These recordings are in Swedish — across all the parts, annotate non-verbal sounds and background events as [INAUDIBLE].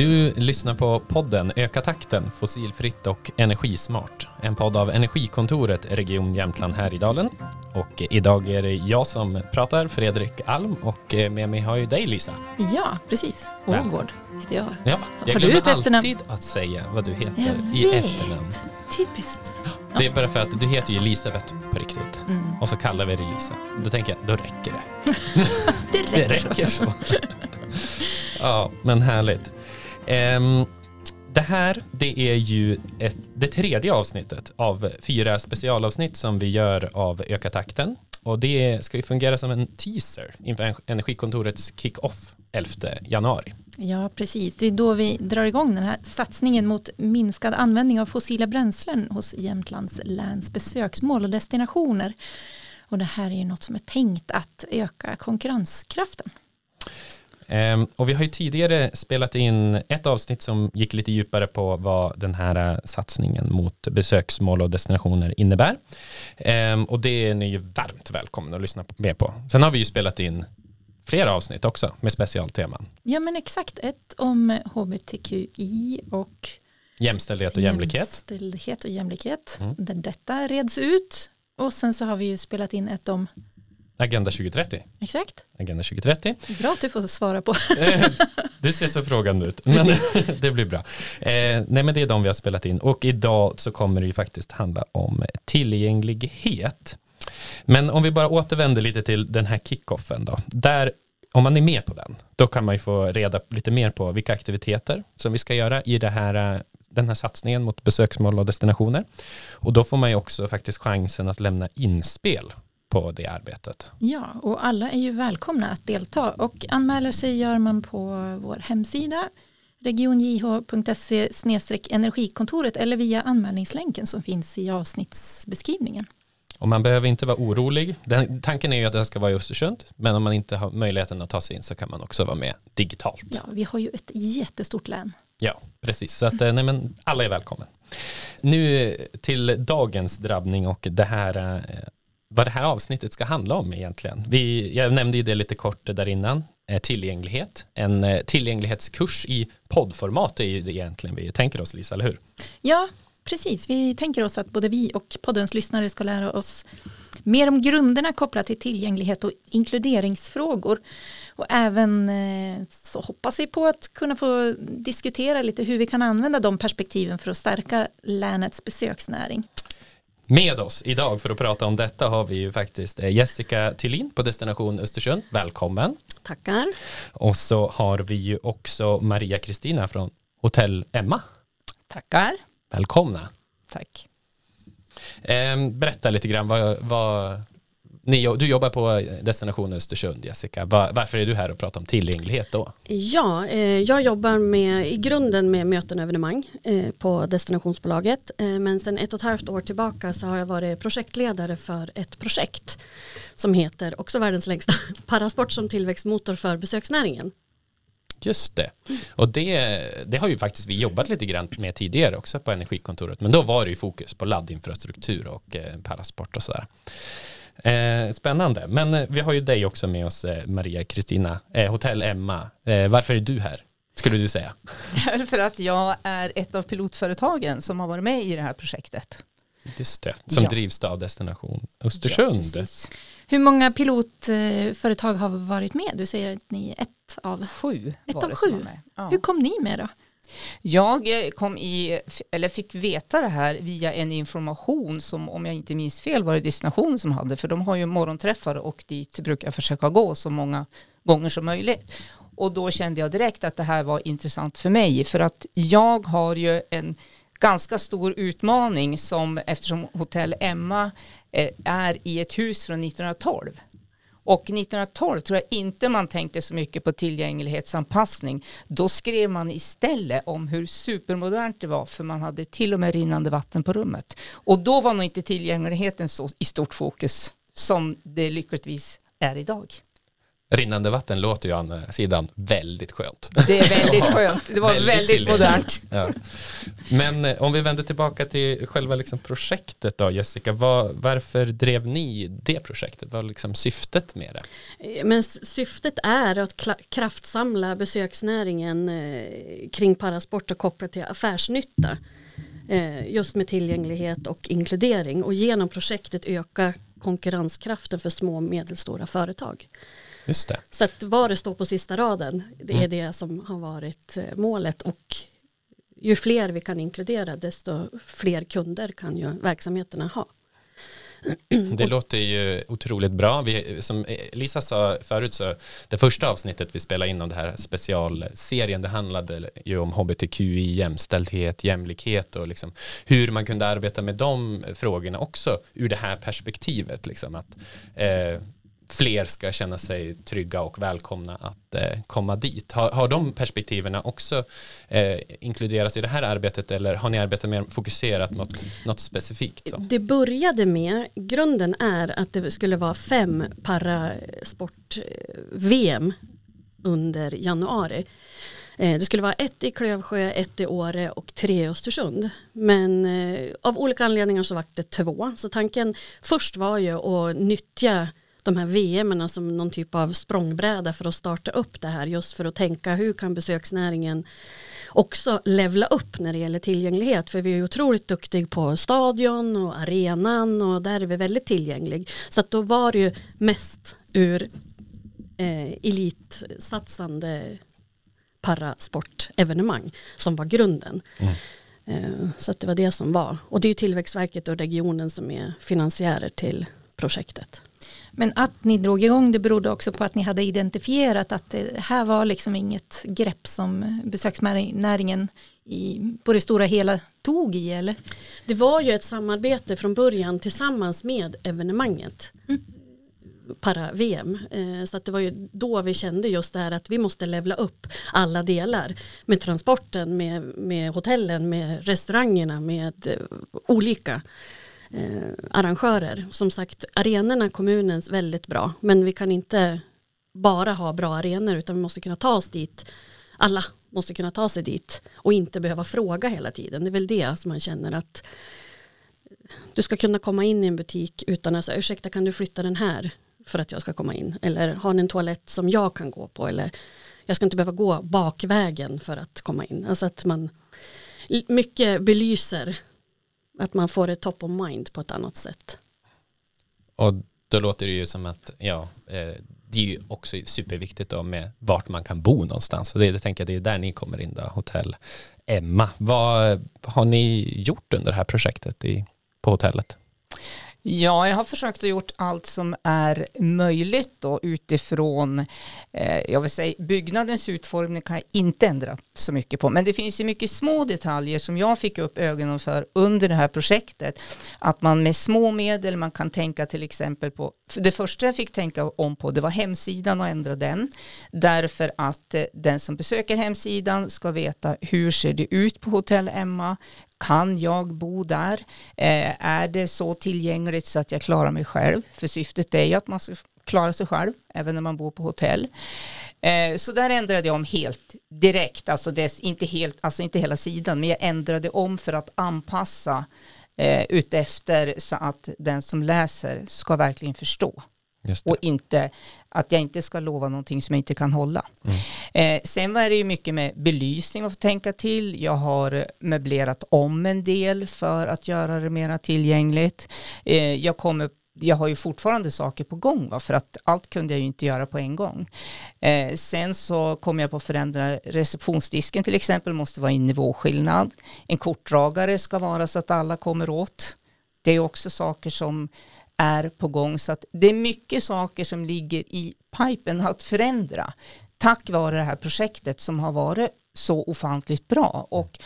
Du lyssnar på podden Öka takten fossilfritt och energismart. En podd av Energikontoret Region Jämtland Härjedalen. Och idag är det jag som pratar, Fredrik Alm, och med mig har ju dig Lisa. Ja, precis. Ågård heter jag. Ja, jag Har du glömmer efternamn? alltid att säga vad du heter Jag i vet. efternamn. Typiskt. Det är bara för att du heter ju Elisabeth på riktigt. Mm. Och så kallar vi dig Lisa. Då tänker jag, då räcker det. [LAUGHS] Det [LAUGHS] Det räcker, så. ja, men härligt. Ehm, det här, det är ju ett, det tredje avsnittet av fyra specialavsnitt som vi gör av Öka takten. Och det ska ju fungera som en teaser inför Energikontorets kick-off 11 januari. Ja, precis. Det är då vi drar igång den här satsningen mot minskad användning av fossila bränslen hos Jämtlands läns besöksmål och destinationer. Och det här är ju något som är tänkt att öka konkurrenskraften. Ehm, och vi har ju tidigare spelat in ett avsnitt som gick lite djupare på vad den här eh, satsningen mot besöksmål och destinationer innebär. Ehm, och det är ni ju varmt välkomna att lyssna med på. Sen har vi ju spelat in flera avsnitt också med specialteman. Ja, men exakt. Ett om hbtqi och Jämställdhet och jämlikhet. jämställdhet och jämlikhet. Mm. Där detta reds ut. Och sen så har vi ju spelat in ett om, Agenda 2030. exakt, Agenda 2030. bra att du får svara på. [LAUGHS] Eh, du ser så frågande ut. Men [LAUGHS] det blir bra. Eh, nej men det är de vi har spelat in. Och idag så kommer det ju faktiskt handla om tillgänglighet. Men om vi bara återvänder lite till den här kickoffen då. Där, om man är med på den, då kan man ju få reda lite mer på vilka aktiviteter som vi ska göra i det här, eh, den här satsningen mot besöksmål och destinationer. Och då får man ju också faktiskt chansen att lämna inspel på det arbetet. Ja, och alla är ju välkomna att delta och anmäler sig gör man på vår hemsida regionjh.se energikontoret eller via anmälningslänken som finns i avsnittsbeskrivningen. Och man behöver inte vara orolig. Den, tanken är ju att den ska vara i Östersund, men om man inte har möjligheten att ta sig in så kan man också vara med digitalt. Ja, vi har ju ett jättestort län. Ja, precis. Så att, eh, nej, men alla är välkomna. Nu till dagens drabbning och det här, eh, vad det här avsnittet ska handla om egentligen. Vi, jag nämnde ju det lite kort där innan, eh, tillgänglighet. En eh, tillgänglighetskurs i poddformat är ju det egentligen vi tänker oss, Lisa, eller hur? Ja, precis. Vi tänker oss att både vi och poddens lyssnare ska lära oss mer om grunderna kopplat till tillgänglighet och inkluderingsfrågor. Och även eh, så hoppas vi på att kunna få diskutera lite hur vi kan använda de perspektiven för att stärka länets besöksnäring. Med oss idag för att prata om detta har vi ju faktiskt eh, Jessica Thylin på Destination Östersund. Välkommen. Tackar. Och så har vi ju också Maria Kristina från Hotell Emma. Tackar. Välkomna. Tack. Ehm, berätta lite grann, vad, vad, ni, du jobbar på Destination Östersund Jessica. Va- varför är du här och pratar om tillgänglighet då? Ja, eh, jag jobbar med, i grunden med möten och evenemang eh, på destinationsbolaget. Eh, men sedan ett och ett halvt år tillbaka så har jag varit projektledare för ett projekt som heter, också världens längsta, [LAUGHS] Parasport som tillväxtmotor för besöksnäringen. Just det. Och det, det har ju faktiskt vi jobbat lite grann med tidigare också på Energikontoret. Men då var det ju fokus på laddinfrastruktur och eh, parasport och sådär. Eh, spännande. Men eh, vi har ju dig också med oss, eh, Maria Kristina. Eh, Hotell Emma. Eh, varför är du här? Skulle du säga? [LAUGHS] Därför att jag är ett av pilotföretagen som har varit med i det här projektet. Just det. Som Ja. drivs av Destination Ja, Östersund. precis. Hur många pilotföretag har varit med? Du säger att ni är ett av. Sju Ett av sju? Ja. Hur kom ni med då? Jag kom i, eller fick veta det här via en information som om jag inte minns fel var det Destination som hade. För de har ju morgonträffar och dit brukar jag försöka gå så många gånger som möjligt. Och då kände jag direkt att det här var intressant för mig. För att jag har ju en ganska stor utmaning som eftersom Hotell Emma eh, är i ett hus från 1912 och 1912 tror jag inte man tänkte så mycket på tillgänglighetsanpassning. Då skrev man istället om hur supermodernt det var för man hade till och med rinnande vatten på rummet. Och då var nog inte tillgängligheten så i stort fokus som det lyckligtvis är idag. Rinnande vatten låter ju å andra sidan väldigt skönt. Det är väldigt [LAUGHS] skönt. Det var Väldigt väldigt, modernt. Ja. Men eh, om vi vänder tillbaka till själva liksom projektet då, Jessica, vad, varför drev ni det projektet? Vad var liksom syftet med det? Eh, Men syftet är att kraftsamla besöksnäringen eh, kring parasport och kopplat till affärsnytta. Just med tillgänglighet och inkludering och genom projektet öka konkurrenskraften för små och medelstora företag. Just det. Så att vad det står på sista raden, det är Mm. det som har varit eh, målet och ju fler vi kan inkludera desto fler kunder kan ju verksamheterna ha. [CLEARS THROAT] Det låter ju otroligt bra. Vi, som Lisa sa förut så det första avsnittet vi spelade in om det här specialserien det handlade ju om hbtqi, jämställdhet, jämlikhet och liksom hur man kunde arbeta med de frågorna också ur det här perspektivet. Liksom att eh, fler ska känna sig trygga och välkomna att eh, komma dit. Har, har de perspektiven också eh, inkluderats i det här arbetet eller har ni arbetat mer fokuserat mot något specifikt? Så? Det började med, grunden är att det skulle vara fem parasport-VM under januari. Eh, det skulle vara ett i Klövsjö, ett i Åre och tre i Östersund. Men eh, av olika anledningar så var det två. Så tanken först var ju att nyttja de här VM som någon typ av språngbräda för att starta upp det här. Just för att tänka hur kan besöksnäringen också levla upp när det gäller tillgänglighet? För vi är otroligt duktiga på stadion och arenan och där är vi väldigt tillgänglig. Så att då var det ju mest ur eh, elitsatsande parasportevenemang som var grunden. Eh, så att det var det som var. Och det är Tillväxtverket och regionen som är finansiärer till projektet. Men att ni drog igång det berodde också på att ni hade identifierat att det här var liksom inget grepp som besöksnäringen i, på det stora hela tog i eller? Det var ju ett samarbete från början tillsammans med evenemanget. Para-VM. Eh, så att det var ju då vi kände just det här att vi måste levla upp alla delar. Med transporten, med, med hotellen, med restaurangerna, med eh, olika eh, arrangörer. Som sagt, arenorna kommunens väldigt bra. Men vi kan inte bara ha bra arenor utan vi måste kunna ta oss dit. Alla måste kunna ta sig dit och inte behöva fråga hela tiden. Det är väl det som man känner att du ska kunna komma in i en butik utan att säga ursäkta kan du flytta den här för att jag ska komma in eller har ni en toalett som jag kan gå på eller jag ska inte behöva gå bakvägen för att komma in. Alltså att man mycket belyser att man får ett top of mind på ett annat sätt. Och då låter det ju som att ja, eh, det är ju också superviktigt då med vart man kan bo någonstans. Och det, det tänker jag det är där ni kommer in då, hotell Emma. Vad har ni gjort under det här projektet i, på hotellet? Ja, jag har försökt att gjort allt som är möjligt då utifrån, eh, jag vill säga byggnadens utformning kan jag inte ändra så mycket på, men det finns ju mycket små detaljer som jag fick upp ögonen för under det här projektet. Att man med små medel, man kan tänka till exempel på, för det första jag fick tänka om på det var hemsidan och ändra den, därför att eh, den som besöker hemsidan ska veta hur ser det ut på hotell Emma, kan jag bo där? Eh, är det så tillgängligt så att jag klarar mig själv? För syftet är ju att man ska klara sig själv även när man bor på hotell. Eh, så där ändrade jag om helt direkt, alltså, det, inte helt, alltså inte hela sidan, men jag ändrade om för att anpassa eh, utefter så att den som läser ska verkligen förstå och inte att jag inte ska lova någonting som jag inte kan hålla. Eh, sen var det ju mycket med belysning att få tänka till. Jag har möblerat om en del för att göra det mera tillgängligt. Eh, jag kommer jag har ju fortfarande saker på gång va? för att allt kunde jag ju inte göra på en gång. Eh, sen så kommer jag på att förändra receptionsdisken till exempel måste vara i nivåskillnad. En kortdragare ska vara så att alla kommer åt. Det är också saker som är på gång så att det är mycket saker som ligger i pipen att förändra tack vare det här projektet som har varit så ofantligt bra och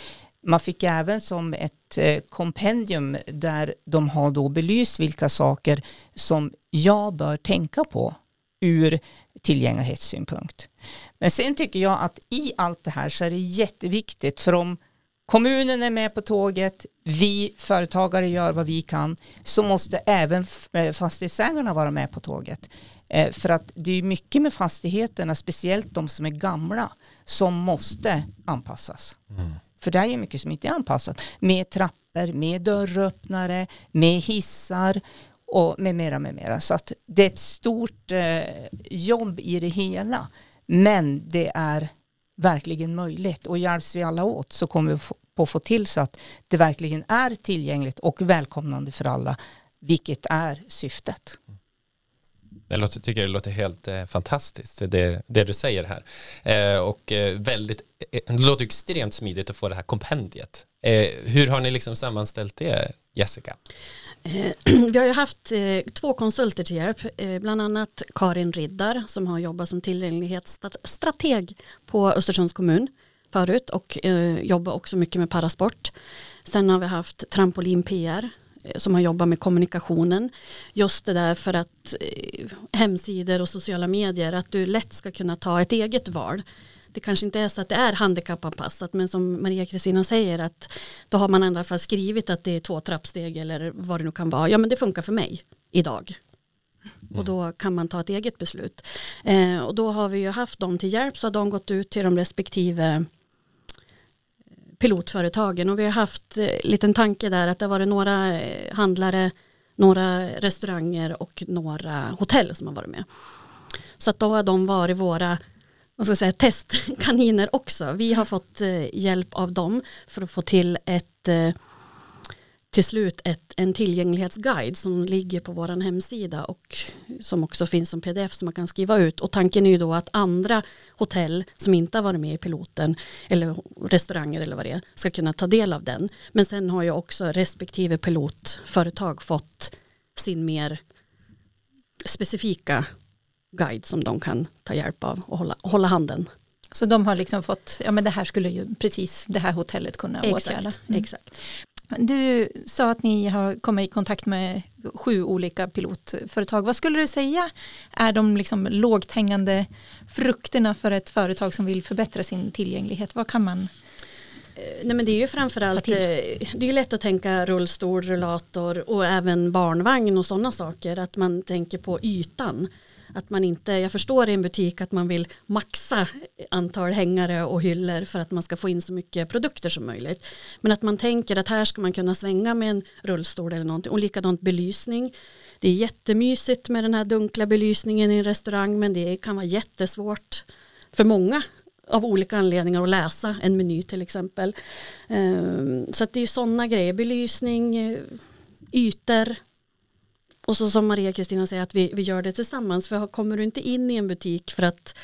man fick även som ett eh, kompendium där de har då belyst vilka saker som jag bör tänka på ur tillgänglighetssynpunkt. Men sen tycker jag att i allt det här så är det jätteviktigt för om kommunen är med på tåget, vi företagare gör vad vi kan, så måste även eh, fastighetsägarna vara med på tåget. Eh, för att det är mycket med fastigheterna, speciellt de som är gamla, som måste anpassas. Mm. För det är mycket som inte är anpassat. Med trappor, med dörröppnare, med hissar och med mera, med mera. Så att det är ett stort eh, jobb i det hela. Men det är verkligen möjligt och hjälps vi alla åt så kommer vi få, på få till så att det verkligen är tillgängligt och välkomnande för alla, vilket är syftet. Jag låter, tycker det låter helt eh, fantastiskt, det, det du säger här. Eh, och eh, väldigt, eh, det låter extremt smidigt att få det här kompendiet. Eh, hur har ni liksom sammanställt det, Jessica? Eh, [CLEARS THROAT] vi har ju haft eh, två konsulter till hjälp, eh, bland annat Karin Riddar som har jobbat som tillgänglighetsstrateg på Östersunds kommun förut och jobbar också mycket med parasport. Sen har vi haft Trampolin PR som har jobbat med kommunikationen. Just det där för att hemsidor och sociala medier, att du lätt ska kunna ta ett eget val. Det kanske inte är så att det är handikappanpassat men som Maria Kristina säger att då har man i alla fall skrivit att det är två trappsteg eller vad det nu kan vara. Ja men det funkar för mig idag. Och då kan man ta ett eget beslut. Eh, och då har vi ju haft dem till hjälp så har de gått ut till de respektive pilotföretagen och vi har haft eh, liten tanke där att det har varit några eh, handlare, några restauranger och några hotell som har varit med. Så att då har de varit våra vad ska jag säga, testkaniner också. Vi har fått eh, hjälp av dem för att få till ett eh, till slut ett, en tillgänglighetsguide som ligger på vår hemsida och som också finns som pdf som man kan skriva ut och tanken är ju då att andra hotell som inte har varit med i piloten eller restauranger eller vad det är ska kunna ta del av den men sen har ju också respektive pilotföretag fått sin mer specifika guide som de kan ta hjälp av och hålla, hålla handen. Så de har liksom fått, ja men det här skulle ju precis det här hotellet kunna åtgärda. Exakt, Mm. exakt. Du sa att ni har kommit i kontakt med sju olika pilotföretag. Vad skulle du säga är de liksom lågt hängande frukterna för ett företag som vill förbättra sin tillgänglighet? Vad kan man? Eh, Nej men det är ju framförallt, eh, det är ju lätt att tänka rullstol, rullator och även barnvagn och sådana saker. Att man tänker på ytan. Att man inte, jag förstår i en butik att man vill maxa antal hängare och hyllor för att man ska få in så mycket produkter som möjligt. Men att man tänker att här ska man kunna svänga med en rullstol eller någonting och likadant belysning. Det är jättemysigt med den här dunkla belysningen i en restaurang men det kan vara jättesvårt för många av olika anledningar att läsa en meny till exempel. Ehm, så att det är sådana grejer, belysning, eh, ytor och så som Maria Kristina säger att vi, vi gör det tillsammans för kommer du inte in i en butik för att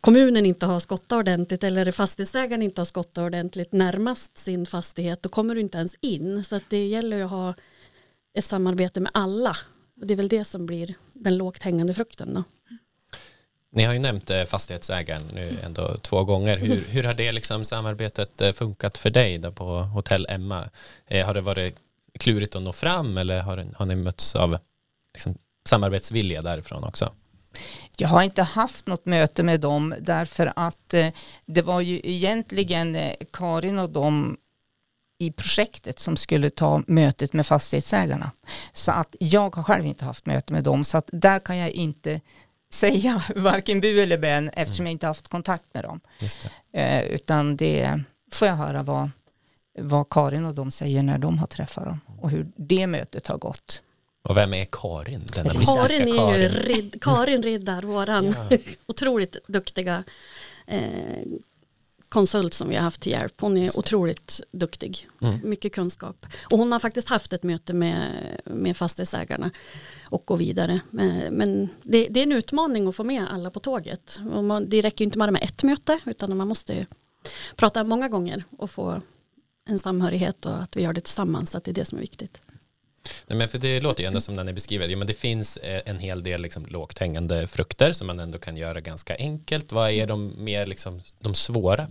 kommunen inte har skottat ordentligt eller fastighetsägaren inte har skottat ordentligt närmast sin fastighet då kommer du inte ens in så att det gäller att ha ett samarbete med alla och det är väl det som blir den lågt hängande frukten då. Ni har ju nämnt eh, fastighetsägaren nu ändå två gånger. Hur, hur har det liksom samarbetet eh, funkat för dig då på Hotell Emma? Eh, Har det varit klurigt att nå fram eller har, har ni mötts av liksom, samarbetsvilja därifrån också? Jag har inte haft något möte med dem därför att eh, det var ju egentligen eh, Karin och dem i projektet som skulle ta mötet med fastighetsägarna. Så att jag har själv inte haft möte med dem så att där kan jag inte [LAUGHS] säga varken bu eller bän eftersom jag inte haft kontakt med dem. Det. Eh, utan det får jag höra vad, vad Karin och de säger när de har träffat dem och hur det mötet har gått. Och vem är Karin? Denna Karin är ju Karin. Rid, [LAUGHS] Karin Riddar, våran Ja. [LAUGHS] otroligt duktiga eh, konsult som vi har haft till hjälp. Hon är otroligt duktig, Mm. mycket kunskap. Och hon har faktiskt haft ett möte med, med fastighetsägarna och gå vidare. Men, men det, det är en utmaning att få med alla på tåget. Och man, det räcker inte bara med ett möte utan man måste ju prata många gånger och få en samhörighet och att vi gör det tillsammans, att det är det som är viktigt. Nej, men för det låter ju ändå som när ni beskriver, jo, men det finns eh, en hel del liksom, lågt hängande frukter som man ändå kan göra ganska enkelt. Vad är de mer liksom, de svåra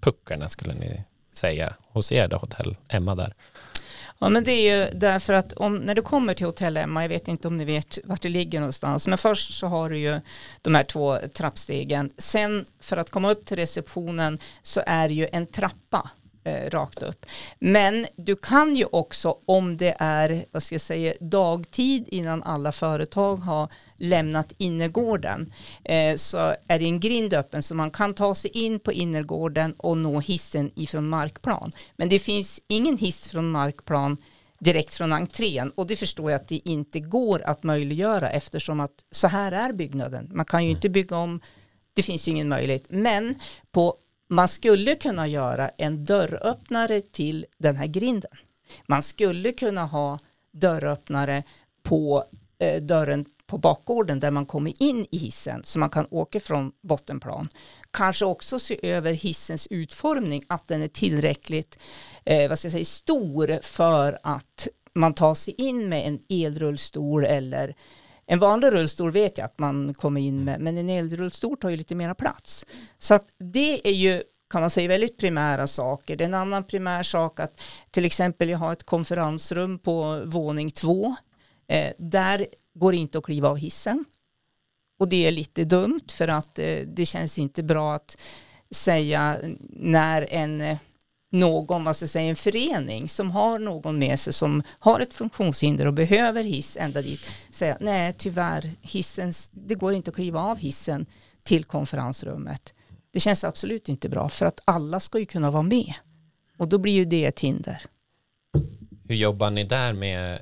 puckarna skulle ni säga hos er då, Hotell Emma där? Ja men det är ju därför att om, när du kommer till Hotell Emma, jag vet inte om ni vet vart det ligger någonstans, men först så har du ju de här två trappstegen. Sen för att komma upp till receptionen så är det ju en trappa eh, rakt upp. Men du kan ju också om det är vad ska jag säga, dagtid innan alla företag har lämnat innergården eh, så är det en grind öppen så man kan ta sig in på innergården och nå hissen ifrån markplan. Men det finns ingen hiss från markplan direkt från entrén och det förstår jag att det inte går att möjliggöra eftersom att så här är byggnaden. Man kan ju inte bygga om, det finns ju ingen möjlighet. Men på, man skulle kunna göra en dörröppnare till den här grinden. Man skulle kunna ha dörröppnare på eh, dörren på bakgården där man kommer in i hissen så man kan åka från bottenplan. Kanske också se över hissens utformning, att den är tillräckligt eh, vad ska jag säga, stor för att man tar sig in med en elrullstol eller en vanlig rullstol vet jag att man kommer in med, men en elrullstol tar ju lite mera plats. Så att det är ju kan man säga väldigt primära saker. Det är en annan primär sak att till exempel jag har ett konferensrum på våning två. Eh, där går det inte att kliva av hissen. Och det är lite dumt för att eh, det känns inte bra att säga när en eh, någon, vad ska jag säga, en förening som har någon med sig som har ett funktionshinder och behöver hiss ända dit säga nej tyvärr hissen, det går inte att kliva av hissen till konferensrummet. Det känns absolut inte bra för att alla ska ju kunna vara med och då blir ju det ett hinder. Hur jobbar ni där med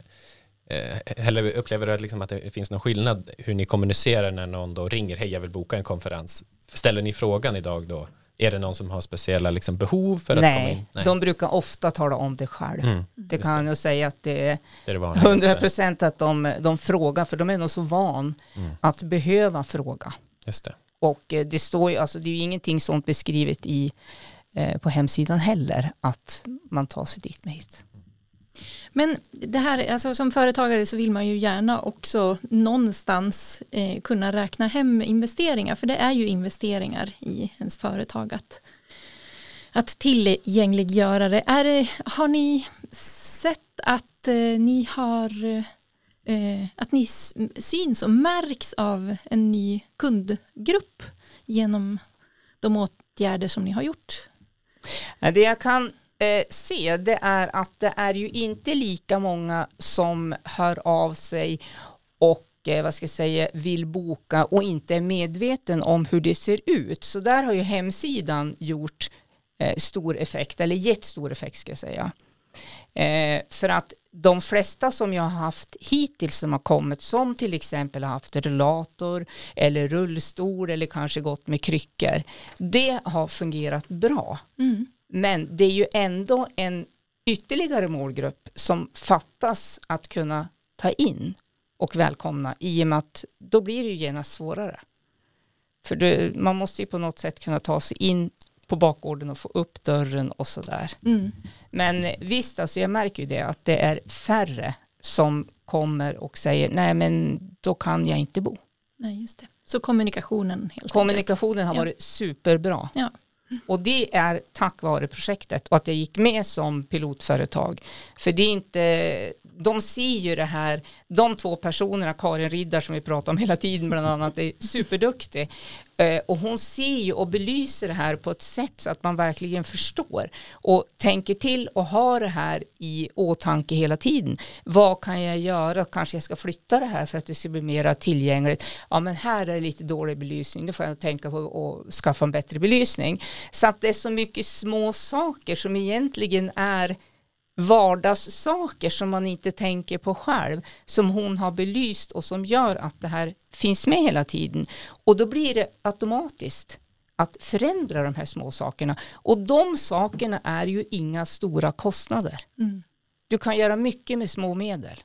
eh, eller upplever du liksom att det finns någon skillnad hur ni kommunicerar när någon då ringer, hej jag vill boka en konferens. Ställer ni frågan idag då? Är det någon som har speciella liksom behov för att Nej, komma in? Nej, de brukar ofta tala om det själv. Mm, det kan jag säga att det är, det är 100 procent att de, de frågar, för de är nog så van mm. att behöva fråga. Just det. Och eh, det står ju, alltså det är ju ingenting sånt beskrivet i, eh, på hemsidan heller, att man tar sig dit med hit. Men det här, alltså som företagare så vill man ju gärna också någonstans eh, kunna räkna hem investeringar, för det är ju investeringar i ens företag att, att tillgängliggöra det. Är, har ni sett att eh, ni har eh, att ni syns och märks av en ny kundgrupp genom de åtgärder som ni har gjort? Det jag kan eh, se det är att det är ju inte lika många som hör av sig och eh, vad ska jag säga, vill boka och inte är medveten om hur det ser ut. Så där har ju hemsidan gjort eh, stor effekt, eller gett stor effekt ska jag säga. Eh, för att de flesta som jag har haft hittills som har kommit som till exempel har haft rullator eller rullstol eller kanske gått med kryckor det har fungerat bra. Mm. Men det är ju ändå en ytterligare målgrupp som fattas att kunna ta in och välkomna i och med att då blir det ju genast svårare. För det, man måste ju på något sätt kunna ta sig in på bakgården och få upp dörren och sådär. Mm. Men visst, alltså jag märker ju det att det är färre som kommer och säger nej men då kan jag inte bo. Nej, just det. Så kommunikationen helt Kommunikationen enkelt. har varit superbra. Ja. Och det är tack vare projektet och att jag gick med som pilotföretag. För det är inte, de ser ju det här, de två personerna, Karin Riddar som vi pratar om hela tiden bland annat, är superduktig. Eh, och hon ser ju och belyser det här på ett sätt så att man verkligen förstår och tänker till och har det här i åtanke hela tiden. Vad kan jag göra? Kanske jag ska flytta det här för att det ska bli mer tillgängligt. Ja, men här är det lite dålig belysning. Då får jag tänka på att skaffa en bättre belysning. Så att det är så mycket små saker som egentligen är vardagssaker som man inte tänker på själv som hon har belyst och som gör att det här finns med hela tiden och då blir det automatiskt att förändra de här små sakerna och de sakerna är ju inga stora kostnader. Mm. Du kan göra mycket med små medel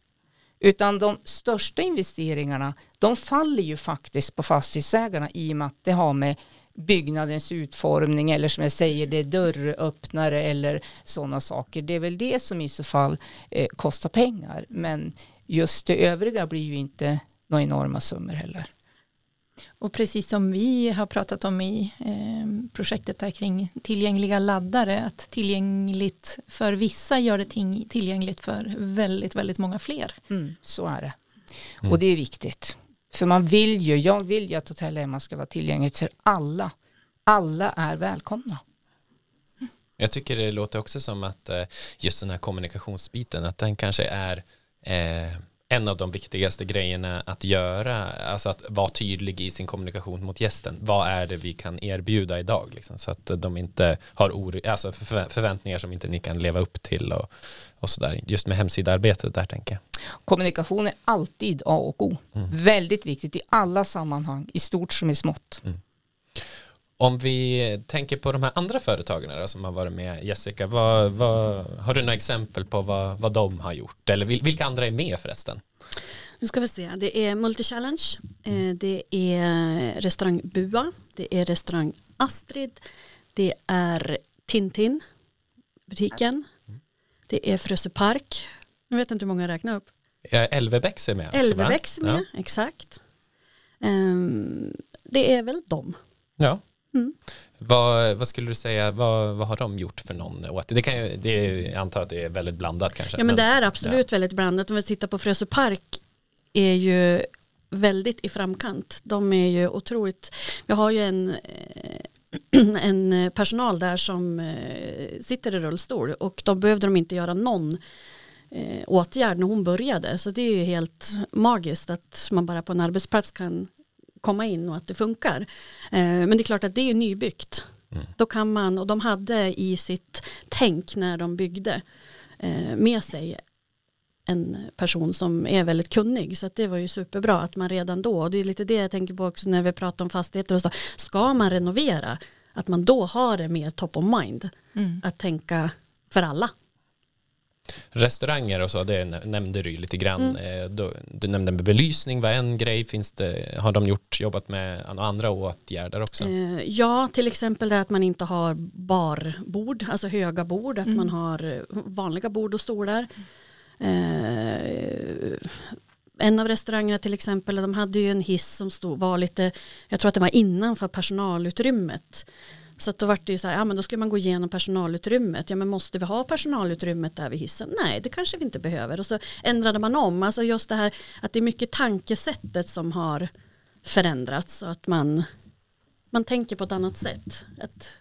utan de största investeringarna de faller ju faktiskt på fastighetsägarna i och med att det har med byggnadens utformning eller som jag säger det är dörröppnare eller sådana saker. Det är väl det som i så fall eh, kostar pengar men just det övriga blir ju inte några enorma summor heller. Och precis som vi har pratat om i eh, projektet där kring tillgängliga laddare, att tillgängligt för vissa gör det tillgängligt för väldigt, väldigt många fler. Mm, så är det. Mm. Och det är viktigt. För man vill ju, jag vill ju att Hotell Emma ska vara tillgängligt för alla. Alla är välkomna. Jag tycker det låter också som att eh, just den här kommunikationsbiten, att den kanske är eh, en av de viktigaste grejerna att göra, alltså att vara tydlig i sin kommunikation mot gästen. Vad är det vi kan erbjuda idag? Liksom, så att de inte har or- alltså förväntningar som inte ni kan leva upp till och, och sådär. Just med hemsidaarbetet där tänker jag. Kommunikation är alltid A och O. Mm. Väldigt viktigt i alla sammanhang, i stort som i smått. Mm. Om vi tänker på de här andra företagen som har varit med Jessica, vad, vad, har du några exempel på vad, vad de har gjort? Eller vilka andra är med förresten? Nu ska vi se, det är Multichallenge, eh, det är restaurang Bua, det är restaurang Astrid, det är Tintin, butiken, det är Frösö Park, nu vet inte hur många jag räknar upp. Älvebäcks är med. Älvebäcks är med, ja. exakt. Um, det är väl dem. Ja. Mm. Vad, vad, skulle du säga, vad, vad, har de gjort för någon åt det? Kan ju, det jag antar att det är väldigt blandat kanske. Ja men, men det är absolut ja. väldigt blandat. Om vi tittar på Frösö Park är ju väldigt i framkant. De är ju otroligt, vi har ju en, eh, [CLEARS THROAT] en personal där som eh, sitter i rullstol och då behövde de inte göra någon eh, åtgärd när hon började. Så det är ju helt magiskt att man bara på en arbetsplats kan komma in och att det funkar. Eh, men det är klart att det är nybyggt. Mm. Då kan man, och de hade i sitt tänk när de byggde eh, med sig en person som är väldigt kunnig. Så det var ju superbra att man redan då, och det är lite det jag tänker på också när vi pratar om fastigheter och så, ska man renovera, att man då har det mer top of mind. Mm. Att tänka för alla. Restauranger och så, det nämnde du lite grann. Mm. Eh, du, nämnde med belysning var en grej. Finns det, har de gjort, jobbat med andra åtgärder också? Eh, ja, till exempel det att man inte har barbord, alltså höga bord, att mm. man har vanliga bord och stolar. Eh, en av restaurangerna till exempel, de hade ju en hiss som stod, var lite, jag tror att det var innanför personalutrymmet. Så att då var det ju så här, ja men då ska man gå igenom personalutrymmet. Ja men måste vi ha personalutrymmet där vid hissen? Nej, det kanske vi inte behöver. Och så ändrade man om, alltså just det här att det är mycket tankesättet som har förändrats och att man, man tänker på ett annat sätt. Att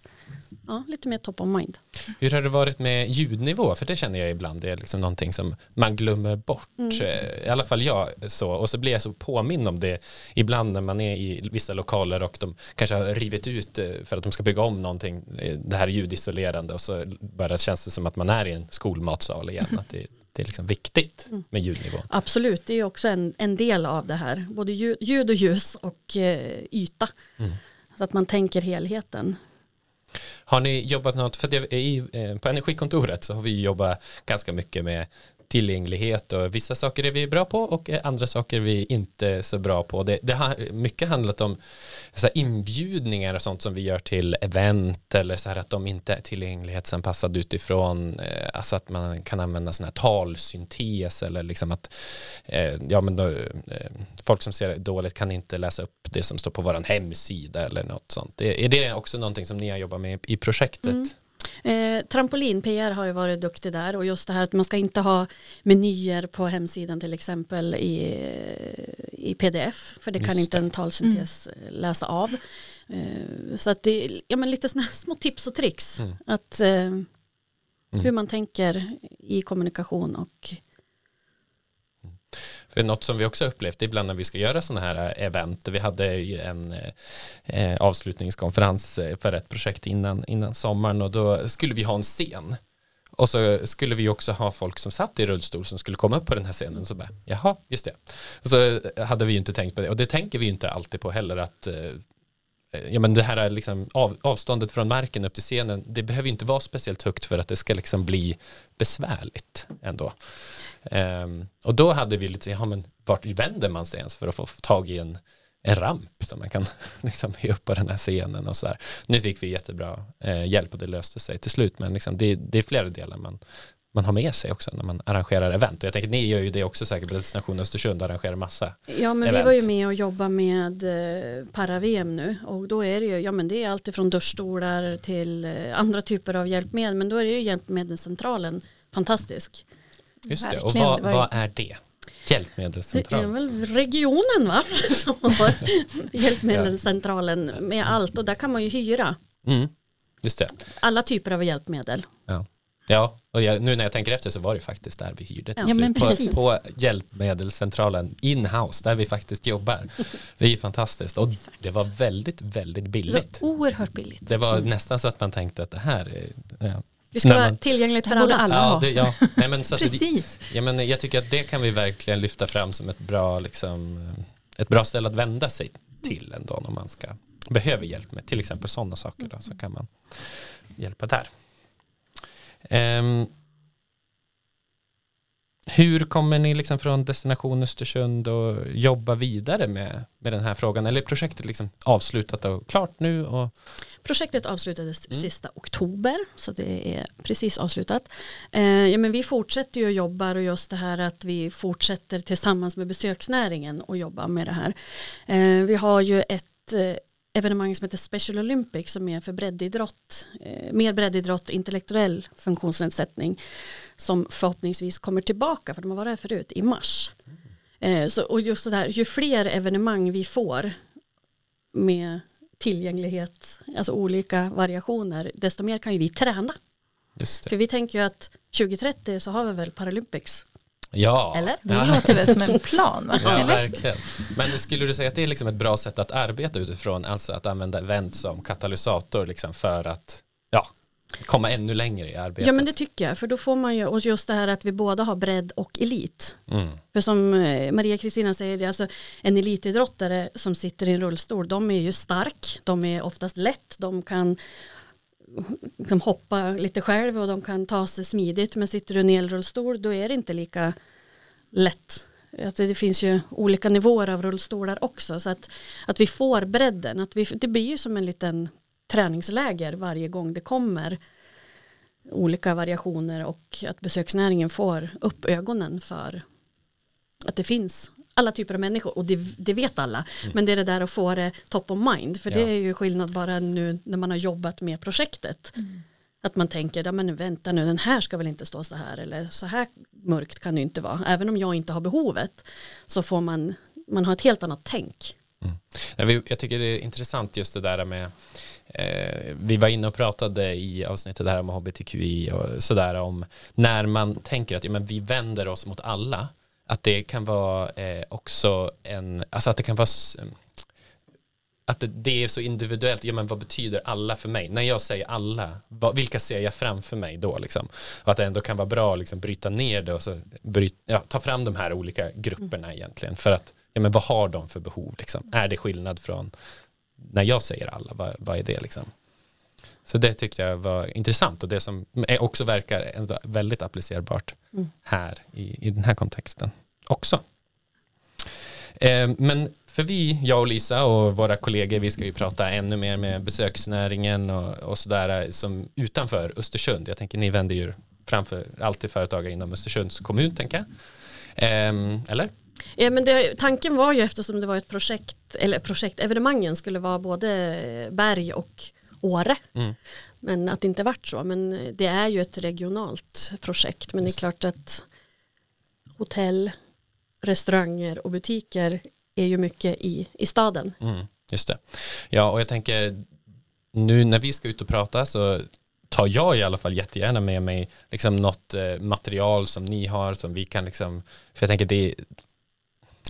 ja, lite mer top of mind. Hur har det varit med ljudnivå? För det känner jag ibland det är liksom någonting som man glömmer bort. Mm. I alla fall jag så. Och så blir jag så påminn om det ibland när man är i vissa lokaler och de kanske har rivit ut eh, för att de ska bygga om någonting. Eh, det här ljudisolerande och så bara känns det som att man är i en skolmatsal igen. Att det, det är liksom viktigt mm. med ljudnivå. Absolut, det är också en, en del av det här. Både ljud, ljud och ljus och eh, yta. Mm. Så att man tänker helheten. Har ni jobbat något, för det, i, eh, på energikontoret så har vi jobbat ganska mycket med tillgänglighet och vissa saker är vi bra på och andra saker är vi inte så bra på. Det, det har mycket handlat om så inbjudningar och sånt som vi gör till event eller så här att de inte är tillgänglighetsanpassade utifrån eh, alltså att man kan använda sån här talsyntes eller liksom att eh, ja men då, eh, folk som ser dåligt kan inte läsa upp det som står på våran hemsida eller något sånt. Är det också någonting som ni har jobbat med i projektet? Mm. Eh, Trampolin-PR har ju varit duktig där och just det här att man ska inte ha menyer på hemsidan till exempel i, i pdf för det just kan inte det. en talsyntes mm. läsa av. Eh, så att det ja, men lite sådana små tips och tricks mm. att eh, mm. hur man tänker i kommunikation och för något som vi också upplevt ibland när vi ska göra sådana här eh, event, vi hade ju en eh, eh avslutningskonferens eh, för ett projekt innan, innan sommaren och då skulle vi ha en scen. Och så skulle vi också ha folk som satt i rullstol som skulle komma upp på den här scenen. Så bara, jaha, just det. Och så hade vi ju inte tänkt på det. Och det tänker vi ju inte alltid på heller att Eh, ja, men det här liksom av, avståndet från marken upp till scenen, det behöver inte vara speciellt högt för att det ska liksom bli besvärligt ändå. Um, och då hade vi lite, ja men vart vänder man sig ens för att få tag i en, en ramp som man kan [LAUGHS] liksom upp på den här scenen och så där. Nu fick vi jättebra eh, hjälp och det löste sig till slut men liksom det, det är flera delar man, man har med sig också när man arrangerar event. Och jag tänker ni gör ju det också säkert Destination Östersund arrangerar massa Ja men event. vi var ju med och jobbade med eh, para-VM nu och då är det ju, ja men det är alltid från duschstolar till eh, andra typer av hjälpmedel men då är det ju hjälpmedelscentralen fantastisk. Just det, och vad, vad är det? Hjälpmedelscentralen. Det är väl regionen va? [LAUGHS] Som har [LAUGHS] hjälpmedelscentralen med allt och där kan man ju hyra. Mm. Just det. Alla typer av hjälpmedel. Ja, ja och jag, nu när jag tänker efter så var det faktiskt där vi hyrde till Ja, men slut. På, på hjälpmedelscentralen in-house där vi faktiskt jobbar. Det är fantastiskt och det var väldigt, väldigt Det var billigt. oerhört billigt. Det var nästan så att man tänkte att det här är ja. Det ska När vara man- tillgängligt för alla. alla Ja, ha. det, ja. Nej, men så att det, Precis. ja, men jag tycker att det kan vi verkligen lyfta fram som ett bra, liksom, ett bra ställe att vända sig till ändå om man ska behöver hjälp med till exempel sådana saker då, så kan man hjälpa där. Ehm, hur kommer ni liksom från destination Östersund och jobba vidare med, med den här frågan? Eller är projektet liksom avslutat och klart nu? Och, Projektet avslutades Mm. sista oktober så det är precis avslutat. Eh, ja, men vi fortsätter ju och jobbar och just det här att vi fortsätter tillsammans med besöksnäringen och jobba med det här. Eh, vi har ju ett eh, evenemang som heter Special Olympics som är för breddidrott, eh, mer breddidrott, intellektuell funktionsnedsättning som förhoppningsvis kommer tillbaka för de har varit här förut i mars. Eh, så, och just det där, ju fler evenemang vi får med tillgänglighet, alltså olika variationer, desto mer kan ju vi träna. För vi tänker ju att 2030 så har vi väl Paralympics. Ja, Eller? Det ja. låter väl som en plan, va? [LAUGHS] Ja, Eller? verkligen. Men skulle du säga att det är liksom ett bra sätt att arbeta utifrån, alltså att använda event som katalysator liksom för att ja, komma ännu längre i arbetet? Ja men det tycker jag, för då får man ju, och just det här att vi båda har bredd och elit. mm. För som eh, Maria Kristina säger, det är alltså en elitidrottare som sitter i en rullstol, de är ju stark, de är oftast lätt, de kan liksom hoppa lite själv och de kan ta sig smidigt, men sitter du i en elrullstol då är det inte lika lätt. Att det finns ju olika nivåer av rullstolar också, så att, att vi får bredden, att vi, det blir ju som en liten träningsläger varje gång det kommer olika variationer och att besöksnäringen får upp ögonen för att det finns alla typer av människor och det, det vet alla. Men det är det där att få det top of mind för det Ja. är ju skillnad bara nu när man har jobbat med projektet. Att man tänker, ja men vänta nu, den här ska väl inte stå så här eller så här mörkt kan det inte vara. Även om jag inte har behovet så får man, man har ett helt annat tänk. Vill, jag tycker det är intressant just det där med eh, vi var inne och pratade i avsnittet här om hbtqi och sådär om när man tänker att ja, men vi vänder oss mot alla att det kan vara eh, också en, alltså att det kan vara mm, att det, det är så individuellt, ja men vad betyder alla för mig? När jag säger alla, vad, vilka ser jag framför mig då liksom? Och att det ändå kan vara bra att liksom bryta ner det och så bryt, ja, ta fram de här olika grupperna egentligen för att, ja men vad har de för behov liksom? Är det skillnad från när jag säger alla, vad, vad är det liksom? Så det tyckte jag var intressant och det som också verkar väldigt applicerbart Mm. här i, i den här kontexten också. Eh, men för vi, jag och Lisa och våra kollegor, vi ska ju prata ännu mer med besöksnäringen och, och sådär som utanför Östersund. Jag tänker ni vänder ju framför alltid företagare inom Östersunds kommun, tänker jag. Eh, eller? Ja, men det, tanken var ju eftersom det var ett projekt, eller projekt, evenemangen skulle vara både Berg och Åre. Mm. Men att det inte vart så. Men det är ju ett regionalt projekt. Men det är klart att hotell, restauranger och butiker är ju mycket i, i staden. Mm, just det. Ja, och jag tänker nu när vi ska ut och prata så tar jag i alla fall jättegärna med mig liksom något eh, material som ni har som vi kan liksom, för jag tänker det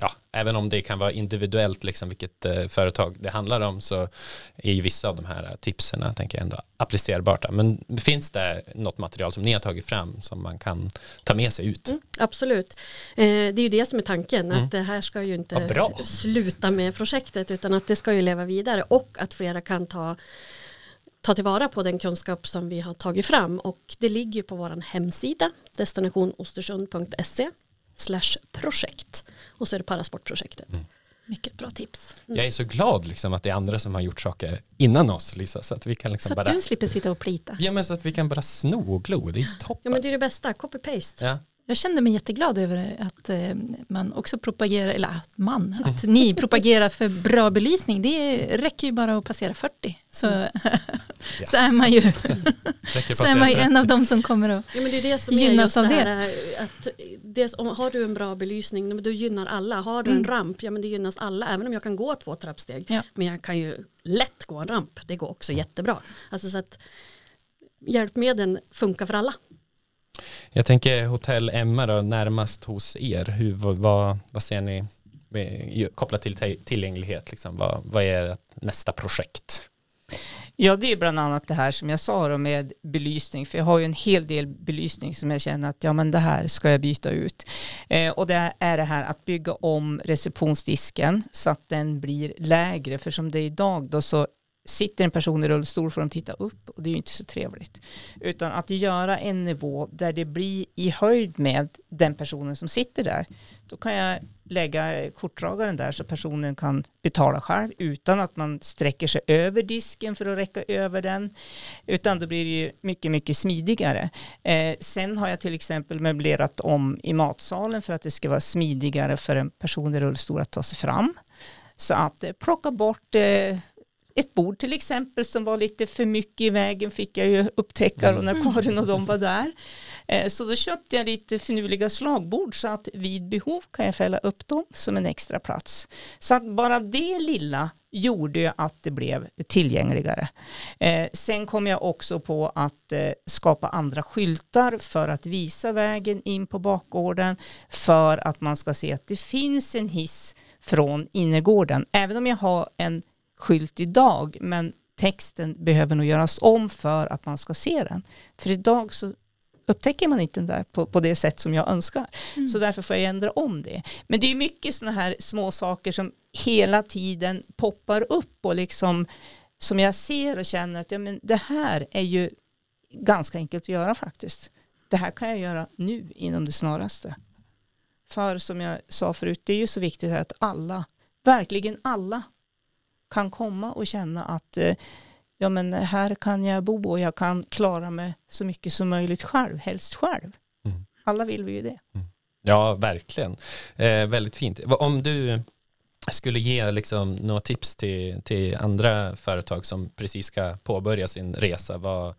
ja, även om det kan vara individuellt liksom vilket eh, företag det handlar om så är ju vissa av de här tipsen tänker jag ändå applicerbara. Men finns det något material som ni har tagit fram som man kan ta med sig ut? Mm, absolut. Eh, det är ju det som är tanken. Mm. Att det här ska ju inte sluta med projektet utan att det ska ju leva vidare och att flera kan ta ta tillvara på den kunskap som vi har tagit fram och det ligger på vår hemsida destinationostersund.se slash projekt och så är det parasportprojektet. Mm. Mycket bra tips. Jag är så glad liksom att det är andra som har gjort saker innan oss Lisa så att vi kan liksom Så att bara du slipper sitta och plita. Ja men så att vi kan bara sno och glo, det är Ja toppen. men det är det bästa, copy-paste. Ja. Jag kände mig jätteglad över att eh, man också propagerar, eller att man, att ni propagerar för bra belysning. Det räcker ju bara att passera 40. [LAUGHS] Så, Yes. [LAUGHS] så är man ju, så är man ju en av dem som kommer att Ja men det är det som är Gynnas just av det det. här att det, om, har du en bra belysning, men då gynnar alla. Har du en Mm. ramp, ja men det gynnas alla. Även om jag kan gå två trappsteg. Ja. Men jag kan ju lätt gå en ramp. Det går också jättebra. Alltså så att hjälpmedlen funkar för alla. Jag tänker hotell Emma då, närmast hos er. Hur, vad, vad, ser ni kopplat till tillgänglighet? Liksom? Vad, vad är nästa projekt? Ja, det är bland annat det här som jag sa då med belysning, för jag har ju en hel del belysning som jag känner att ja, men det här ska jag byta ut. Eh, och det är det här att bygga om receptionsdisken så att den blir lägre, för som det är idag då så sitter en person i rullstol får de titta upp och det är ju inte så trevligt. Utan att göra en nivå där det blir i höjd med den personen som sitter där. Då kan jag lägga kortdragaren där så personen kan betala själv utan att man sträcker sig över disken för att räcka över den. Utan då blir det ju mycket, mycket smidigare. Eh, sen har jag till exempel möblerat om i matsalen för att det ska vara smidigare för en person i rullstol att ta sig fram. Så att eh, plocka bort eh, ett bord till exempel som var lite för mycket i vägen fick jag ju upptäcka då när Karin och de var där. Eh, Så då köpte jag lite finurliga slagbord så att vid behov kan jag fälla upp dem som en extra plats. Så att bara det lilla gjorde ju att det blev tillgängligare. Eh, Sen kom jag också på att eh, skapa andra skyltar för att visa vägen in på bakgården för att man ska se att det finns en hiss från innergården. Även om jag har en skylt idag men texten behöver nog göras om för att man ska se den. För idag så upptäcker man inte den där på, på det sätt som jag önskar. Så därför får jag ändra om det. Men det är mycket sådana här små saker som hela tiden poppar upp och liksom som jag ser och känner att ja, men det här är ju ganska enkelt att göra faktiskt. Det här kan jag göra nu inom det snaraste. För som jag sa förut, det är ju så viktigt att alla, verkligen alla, kan komma och känna att eh, ja, men här kan jag bo och jag kan klara mig så mycket som möjligt själv, helst själv. Mm. Alla vill vi ju det. Ja, verkligen. Eh, väldigt fint. Om du skulle ge liksom några tips till, till andra företag som precis ska påbörja sin resa, vad,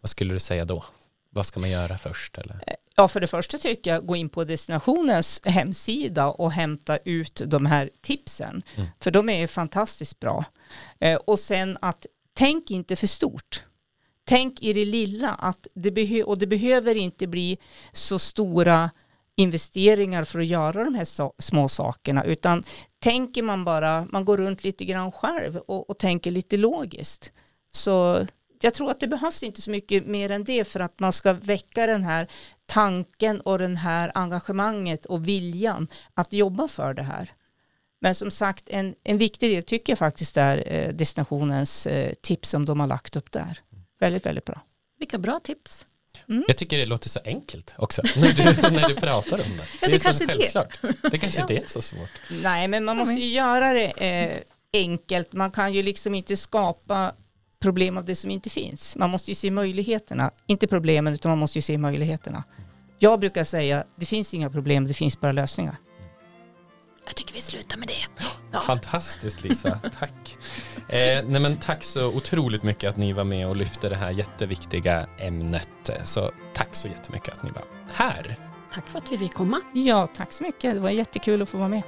vad skulle du säga då? Vad ska man göra först? Eller? Ja, för det första tycker jag gå in på destinationens hemsida och hämta ut de här tipsen. Mm. För de är fantastiskt bra. Eh, och sen att tänk inte för stort. Tänk i det lilla att det behö- och det behöver inte bli så stora investeringar för att göra de här sa- små sakerna utan tänker man bara, man går runt lite grann själv och, och tänker lite logiskt så jag tror att det behövs inte så mycket mer än det för att man ska väcka den här tanken och den här engagemanget och viljan att jobba för det här. Men som sagt, en, en viktig del tycker jag faktiskt är eh, destinationens eh, tips som de har lagt upp där. Väldigt, väldigt bra. Vilka bra tips. Jag tycker det låter så enkelt också [LAUGHS] när du, när du pratar om det. Ja, det är så kanske är det. självklart. Det kanske [LAUGHS] inte är så svårt. Nej, men man måste ju göra det eh, enkelt. Man kan ju liksom inte skapa problem av det som inte finns. Man måste ju se möjligheterna, inte problemen, utan man måste ju se möjligheterna. Jag brukar säga, det finns inga problem, det finns bara lösningar. Jag tycker vi slutar med det. [GASPS] Fantastiskt Lisa, [LAUGHS] tack. Eh, nej men tack så otroligt mycket att ni var med och lyfte det här jätteviktiga ämnet. Så tack så jättemycket att ni var här. Tack för att vi fick komma. Ja, tack så mycket. Det var jättekul att få vara med.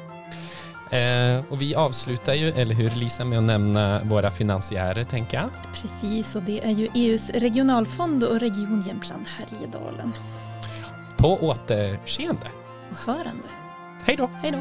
Eh, och vi avslutar ju, eller hur Lisa, med att nämna våra finansiärer tänker jag. Precis, och det är ju EUs regionalfond och Region Jämtland Härjedalen. På återseende. Och hörande. Hej då! Hej då.